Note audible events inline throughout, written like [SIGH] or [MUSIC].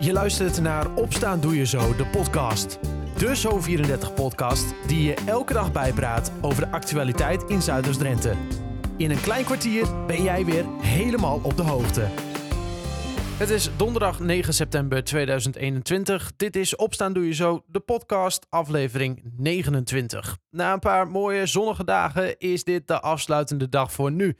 Je luistert naar Opstaan Doe Je Zo, de podcast. De Zo34-podcast die je elke dag bijpraat over de actualiteit in Zuiders-Drenthe. In een klein kwartier ben jij weer helemaal op de hoogte. Het is donderdag 9 september 2021. Dit is Opstaan Doe Je Zo, de podcast, aflevering 29. Na een paar mooie zonnige dagen is dit de afsluitende dag voor nu.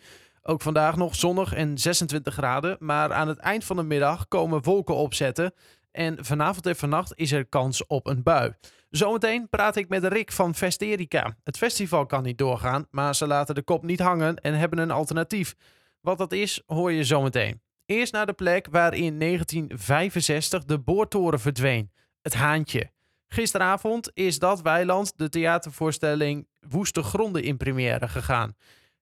Ook vandaag nog zonnig en 26 graden, maar aan het eind van de middag komen wolken opzetten. En vanavond en vannacht is er kans op een bui. Zometeen praat ik met Rick van Vesterica. Het festival kan niet doorgaan, maar ze laten de kop niet hangen en hebben een alternatief. Wat dat is, hoor je zometeen. Eerst naar de plek waar in 1965 de boortoren verdween. Het Haantje. Gisteravond is dat weiland de theatervoorstelling Woeste Gronden in première gegaan.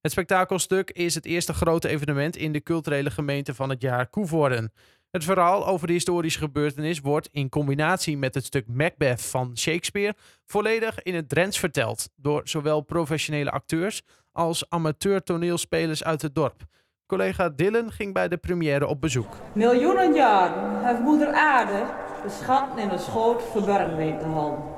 Het spektakelstuk is het eerste grote evenement in de culturele gemeente van het jaar Koevoorden. Het verhaal over de historische gebeurtenis wordt in combinatie met het stuk Macbeth van Shakespeare volledig in het Drents verteld door zowel professionele acteurs als amateur toneelspelers uit het dorp. Collega Dylan ging bij de première op bezoek. Miljoenen jaren heeft moeder aarde de schatten in een schoot verborgen weten te houden.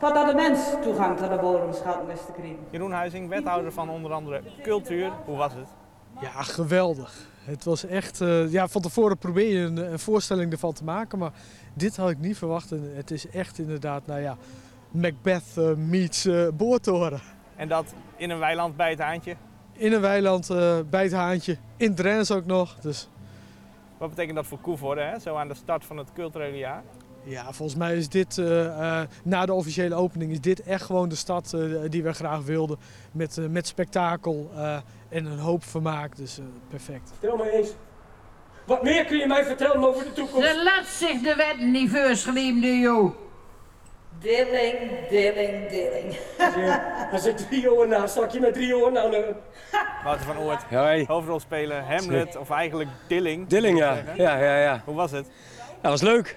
Totdat de mens toegang tot de bodemschatten wist te krijgen. Jeroen Huizing, wethouder van onder andere cultuur. Hoe was het? Ja, geweldig. Het was echt, uh, ja, van tevoren probeer je een, een, voorstelling ervan te maken, maar dit had ik niet verwacht. En het is echt inderdaad, nou ja, Macbeth uh, meets uh, boortoren. En dat in een weiland bij het haantje? In een weiland bij het haantje, in Drens ook nog. Dus. Wat betekent dat voor Koevoorde, hè? zo aan de start van het culturele jaar? Ja, volgens mij is dit, uh, uh, na de officiële opening, is dit echt gewoon de stad uh, die we graag wilden. Met, met spektakel en een hoop vermaak, dus perfect. Vertel mij eens, wat meer kun je mij vertellen over de toekomst? Ze laat zich de wet niet joh. Dilling, dilling, dilling. Als ik drie oren na, stak je met drie oren aan. Wouter van Oort, Hoi. hoofdrolspeler Hamlet, of eigenlijk Dilling. Dilling, ja. ja. Ja, ja, Hoe was het? Dat was leuk.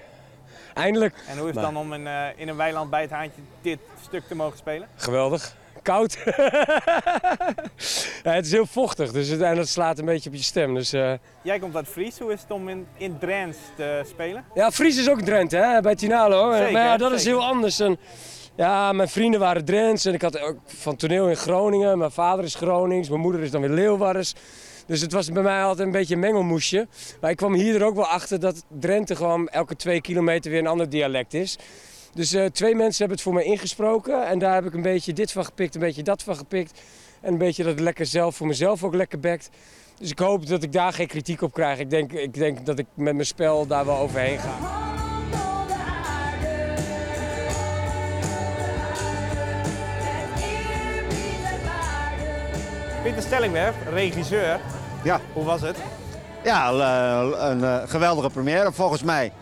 [LAUGHS] Eindelijk. En hoe is het dan om in, uh, in een weiland bij het haantje dit stuk te mogen spelen? Geweldig. Koud. [LAUGHS] ja, het is heel vochtig, dus het, en dat slaat een beetje op je stem. Dus, uh... Jij komt uit Fries. Hoe is het om in, in Drents te spelen? Ja, Fries is ook Drenthe, hè, bij Tinalo. Zeker, maar ja, dat zeker. is heel anders. En, ja, mijn vrienden waren Drents en ik had ook van toneel in Groningen. Mijn vader is Gronings, mijn moeder is dan weer Leeuwarders. Dus het was bij mij altijd een beetje een mengelmoesje. Maar ik kwam hier er ook wel achter dat Drenthe gewoon elke twee kilometer weer een ander dialect is. Dus uh, twee mensen hebben het voor me ingesproken. En daar heb ik een beetje dit van gepikt, een beetje dat van gepikt. En een beetje dat lekker zelf voor mezelf ook lekker bekt. Dus ik hoop dat ik daar geen kritiek op krijg. Ik denk, ik denk dat ik met mijn spel daar wel overheen ga. Pieter Stellingwerf, regisseur. Ja. Hoe was het? Ja, een uh, geweldige première volgens mij.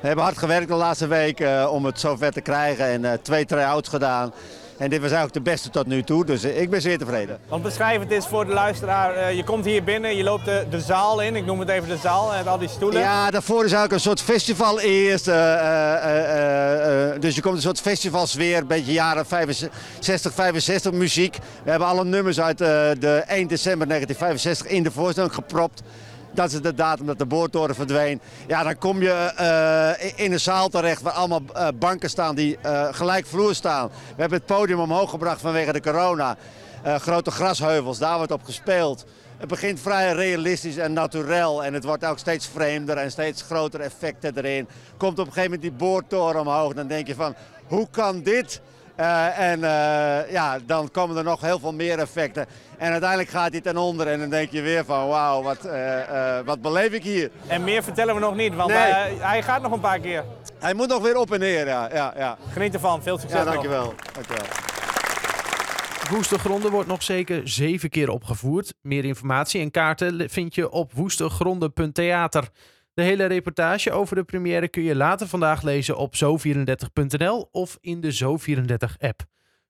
We hebben hard gewerkt de laatste week uh, om het zover te krijgen en twee try-outs gedaan. En dit was eigenlijk de beste tot nu toe, dus ik ben zeer tevreden. Want beschrijf het eens voor de luisteraar. je komt hier binnen, je loopt de, de zaal in, ik noem het even de zaal, met al die stoelen. Ja, daarvoor is eigenlijk een soort festival eerst. dus je komt een soort festivalsfeer, een beetje jaren 65, 65 muziek. We hebben alle nummers uit de 1 december 1965 in de voorstelling gepropt. Dat is de datum dat de boortoren verdween. Ja, dan kom je uh, in een zaal terecht waar allemaal uh, banken staan die uh, gelijkvloer staan. We hebben het podium omhoog gebracht vanwege de corona. grote grasheuvels, daar wordt op gespeeld. Het begint vrij realistisch en naturel en het wordt ook steeds vreemder en steeds grotere effecten erin. Komt op een gegeven moment die boortoren omhoog, dan denk je van hoe kan dit? Uh, en uh, ja, dan komen er nog heel veel meer effecten. En uiteindelijk gaat hij ten onder en dan denk je weer van wauw, wat, uh, wat beleef ik hier. En meer vertellen we nog niet, want nee. hij gaat nog een paar keer. Hij moet nog weer op en neer, ja. ja, ja. Geniet ervan, veel succes Ja, dankjewel. dankjewel. Woeste Gronden wordt nog zeker zeven keer opgevoerd. Meer informatie en kaarten vind je op woestegronden.theater. De hele reportage over de première kun je later vandaag lezen op zo34.nl of in de Zo34-app.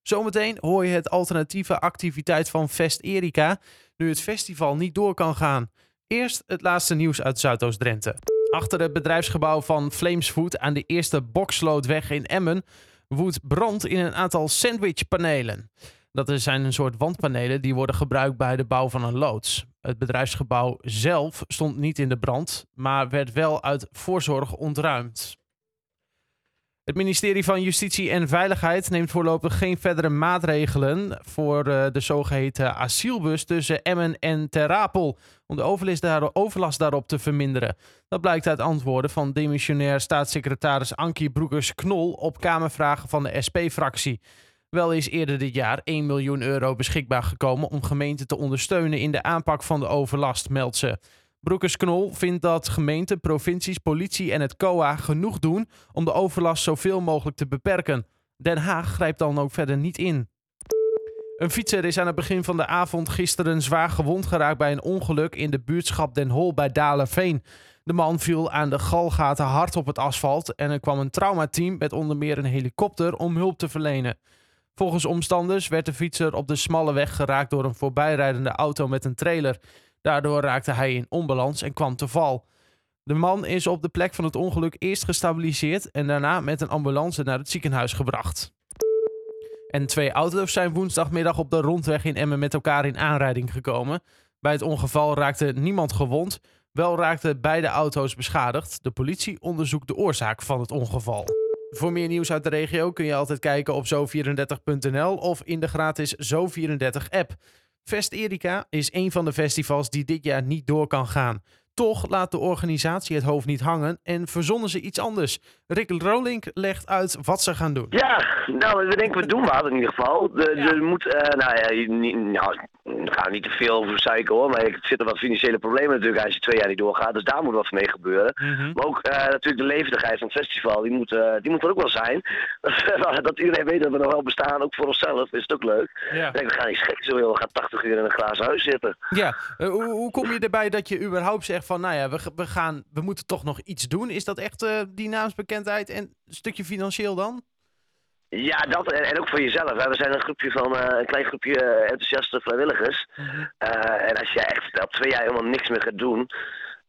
Zometeen hoor je het alternatieve activiteit van Fest Erika, nu het festival niet door kan gaan. Eerst het laatste nieuws uit Zuidoost-Drenthe. Achter het bedrijfsgebouw van Flamesfood aan de eerste Bokslootweg in Emmen woedt brand in een aantal sandwichpanelen. Dat zijn een soort wandpanelen die worden gebruikt bij de bouw van een loods. Het bedrijfsgebouw zelf stond niet in de brand, maar werd wel uit voorzorg ontruimd. Het ministerie van Justitie en Veiligheid neemt voorlopig geen verdere maatregelen voor uh, de zogeheten asielbus tussen Emmen en Terapel om de overlast, overlast daarop te verminderen. Dat blijkt uit antwoorden van demissionair staatssecretaris Ankie Broekers-Knol op Kamervragen van de SP-fractie. Wel is eerder dit jaar 1 miljoen euro beschikbaar gekomen om gemeenten te ondersteunen in de aanpak van de overlast, meldt ze. Broekers-Knol vindt dat gemeenten, provincies, politie en het COA genoeg doen om de overlast zoveel mogelijk te beperken. Den Haag grijpt dan ook verder niet in. Een fietser is aan het begin van de avond gisteren zwaar gewond geraakt bij een ongeluk in de buurtschap Den Hol bij Dalerveen. De man viel aan de galgaten hard op het asfalt en er kwam een traumateam met onder meer een helikopter om hulp te verlenen. Volgens omstanders werd de fietser op de smalle weg geraakt door een voorbijrijdende auto met een trailer. Daardoor raakte hij in onbalans en kwam te val. De man is op de plek van het ongeluk eerst gestabiliseerd en daarna met een ambulance naar het ziekenhuis gebracht. En twee auto's zijn woensdagmiddag op de rondweg in Emmen met elkaar in aanrijding gekomen. Bij het ongeval raakte niemand gewond, wel raakten beide auto's beschadigd. De politie onderzoekt de oorzaak van het ongeval. Voor meer nieuws uit de regio kun je altijd kijken op zo34.nl of in de gratis Zo34-app. Fest Erika is een van de festivals die dit jaar niet door kan gaan. Toch laat de organisatie het hoofd niet hangen en verzonnen ze iets anders. Rick Rolink legt uit wat ze gaan doen. Ja, nou, we denken we doen wat in ieder geval. De, ja. Er moet, uh, nou ja, niet, nou, gaan we niet te veel over zeiken hoor, maar er zitten wat financiële problemen natuurlijk als je twee jaar niet doorgaat. Dus daar moet wat mee gebeuren. Mm -hmm. Maar ook uh, natuurlijk de levendigheid van het festival, die moet, uh, die moet er ook wel zijn. [LAUGHS] dat iedereen weet dat we nog wel bestaan, ook voor onszelf, is het ook leuk. Ja. Ik denk, we gaan niet gek zo heel, we gaan 80 uur in een glazen huis zitten. Ja, hoe, hoe kom je erbij dat je überhaupt zegt van, nou ja, we, we, gaan, we moeten toch nog iets doen? Is dat echt die naamsbekendheid en een stukje financieel dan? Ja, dat en, en, ook voor jezelf. Hè. We zijn een groepje van uh, een klein groepje enthousiaste vrijwilligers. -hmm. uh, en als jij echt op twee jaar helemaal niks meer gaat doen,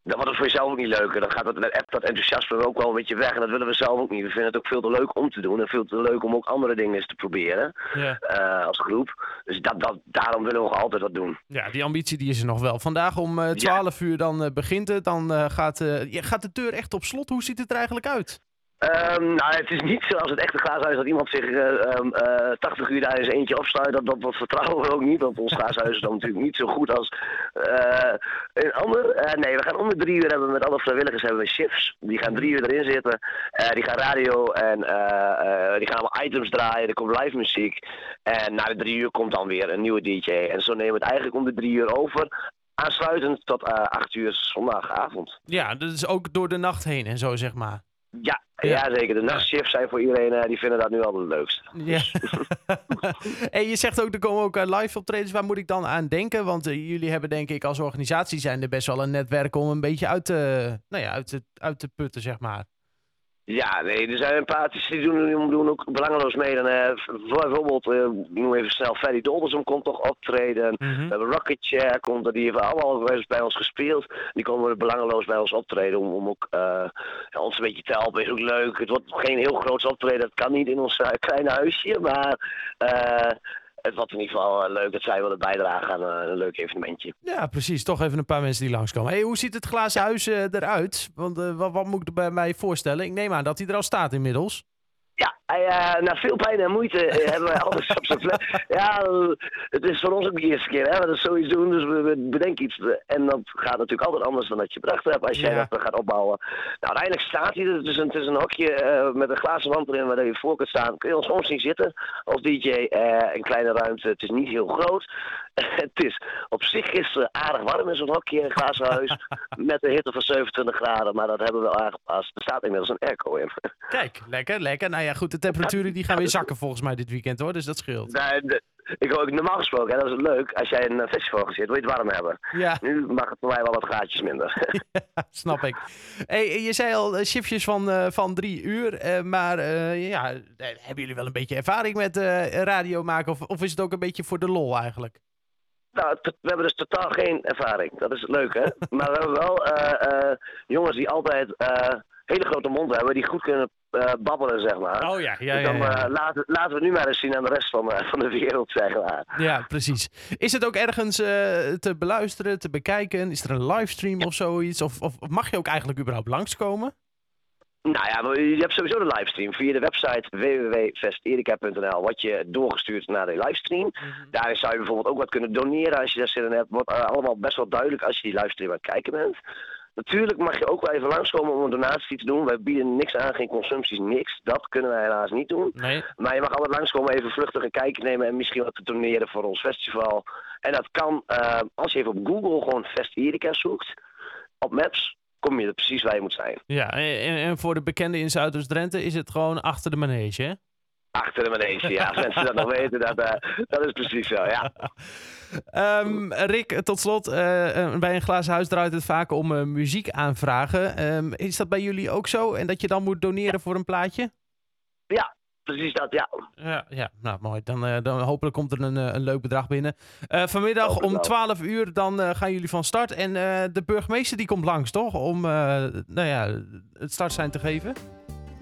dan wordt het voor jezelf ook niet leuker. Dan gaat dat, dat enthousiasme ook wel een beetje weg. En dat willen we zelf ook niet. We vinden het ook veel te leuk om te doen. En veel te leuk om ook andere dingen eens te proberen. Uh, als groep. Dus dat, dat, daarom willen we nog altijd wat doen. Ja, die ambitie die is er nog wel. Vandaag om 12 ja. uur dan begint het. Dan gaat, gaat de deur echt op slot. Hoe ziet het er eigenlijk uit? Um, nou, het is niet zoals het echte glaashuis dat iemand zich uh, um, uh, 80 uur daar eens eentje opsluit. Dat, dat, vertrouwen we ook niet, want ons glaashuis is dan natuurlijk niet zo goed als uh, een ander. nee, we gaan om de drie uur hebben met alle vrijwilligers hebben we shifts. Die gaan drie uur erin zitten. die gaan radio en die gaan allemaal items draaien. Er komt live muziek. En na de drie uur komt dan weer een nieuwe DJ. En zo nemen we het eigenlijk om de drie uur over. Aansluitend tot acht uur zondagavond. Ja, dat is ook door de nacht heen en zo, zeg maar. Ja, ja. zeker. De nachtshifts zijn voor iedereen, uh, die vinden dat nu al het leukst. Ja. [LAUGHS] en je zegt ook, er komen ook uh, live optredens. Waar moet ik dan aan denken? Want uh, jullie hebben denk ik als organisatie zijn er best wel een netwerk om een beetje uit te, nou ja, uit te, uit te putten, zeg maar. Ja, nee, er zijn een paar artiesten die doen, doen ook belangeloos mee. Dan, uh, bijvoorbeeld, uh, noem even snel, Ferry Doldersom komt toch optreden. Mm -hmm. We hebben Rocket Chair, komt die hebben allemaal bij ons gespeeld. Die komen belangeloos bij ons optreden om, om ook uh, ons een beetje te helpen. Is ook leuk. Het wordt geen heel groot optreden, dat kan niet in ons kleine huisje, maar het wordt in ieder geval leuk dat zij willen bijdragen aan uh, een leuk evenementje. Ja, precies. Toch even een paar mensen die langskomen. Hey, hoe ziet het glazen huis uh, eruit? Want wat, wat, moet ik er bij mij voorstellen? Ik neem aan dat hij er al staat inmiddels. Ja, na veel pijn en moeite [LAUGHS] hebben wij alles op zijn plek. Ja, het is voor ons ook de eerste keer hè, dat we zoiets doen. Dus we, bedenken iets. En dat gaat natuurlijk altijd anders dan dat je bedacht hebt als jij ja. dat gaat opbouwen. Nou, uiteindelijk staat hij er. Het is een, het is een hokje uh, met een glazen wand erin waar je voor kunt staan. Kun je ons gewoon zien zitten als DJ. Uh, een kleine ruimte. Het is niet heel groot. [LAUGHS] het is op zich is aardig warm in zo'n hokje in een glazen huis. [LAUGHS] met een hitte van 27 graden. Maar dat hebben we wel aangepast. Er staat inmiddels een airco in. Kijk, lekker, lekker. Nou ja, goed. Temperaturen die gaan weer zakken volgens mij dit weekend hoor. Dus dat scheelt. Nee, de, ik ook normaal gesproken, hè, dat is leuk. Als jij een festival zit, wil je het warm hebben. Ja. Nu mag het voor mij wel wat graadjes minder. [LAUGHS] ja, snap ik. Hey, je zei al shiftjes van, uh, van drie uur. Uh, maar uh, ja, hebben jullie wel een beetje ervaring met radio maken? Of, of is het ook een beetje voor de lol eigenlijk? Nou, we hebben dus totaal geen ervaring. Dat is het leuke. [LAUGHS] maar we hebben wel jongens die altijd hele grote mond hebben, die goed kunnen eh, babbelen, zeg maar. Oh ja, ja, Dus ja. dan ja. eh, laten, laten we nu maar eens zien aan de rest van, eh, van de wereld, zeg maar. Ja, precies. Is het ook ergens te beluisteren, te bekijken? Is er een livestream of zoiets? Of, of mag je ook eigenlijk überhaupt langskomen? Nou ja, je hebt sowieso de livestream. Via de website www.vesterica.nl word je doorgestuurd naar de livestream. Daarin zou je bijvoorbeeld ook wat kunnen doneren als je daar zin in hebt. Wordt allemaal best wel duidelijk als je die livestream aan het kijken bent. Natuurlijk mag je ook wel even langskomen om een donatie te doen. Wij bieden niks aan, geen consumpties, niks. Dat kunnen wij helaas niet doen. Nee. Maar je mag altijd langskomen, even vluchtig een kijkje nemen en misschien wat te doneren voor ons festival. En dat kan, eh, als je even op Google gewoon Fest Erika zoekt, op Maps, kom je er precies waar je moet zijn. Ja, en, en voor de bekenden in Zuidoost-Drenthe is het gewoon achter de manege, hè? Achter de manege, ja. Als [LAUGHS] mensen dat nog weten, dat, eh, dat is precies zo, ja. [LAUGHS] Ehm, Rick, tot slot, eh, eh, bij een glazen huis draait het vaak om muziek aanvragen. Ehm, is dat bij jullie ook zo? En dat je dan moet doneren voor een plaatje? Ja, precies dat, ja. Ja, ja nou mooi. Dan, dan hopelijk komt er een, een leuk bedrag binnen. Vanmiddag Hopelijk om wel. 12 uur dan gaan jullie van start. En de burgemeester die komt langs, toch? Om nou ja, het startsein te geven.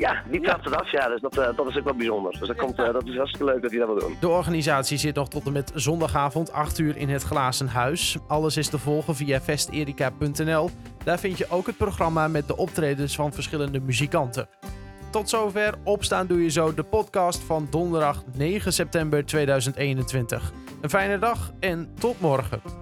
Ja, die trapt het af, ja. Dus dat, eh, dat is ook wel bijzonder. Dus dat, komt, eh, dat is hartstikke leuk dat hij dat wil doen. De organisatie zit nog tot en met zondagavond 8 uur in het Glazen Huis. Alles is te volgen via vesterika.nl. Daar vind je ook het programma met de optredens van verschillende muzikanten. Tot zover Opstaan Doe Je Zo, de podcast van donderdag 9 september 2021. Een fijne dag en tot morgen.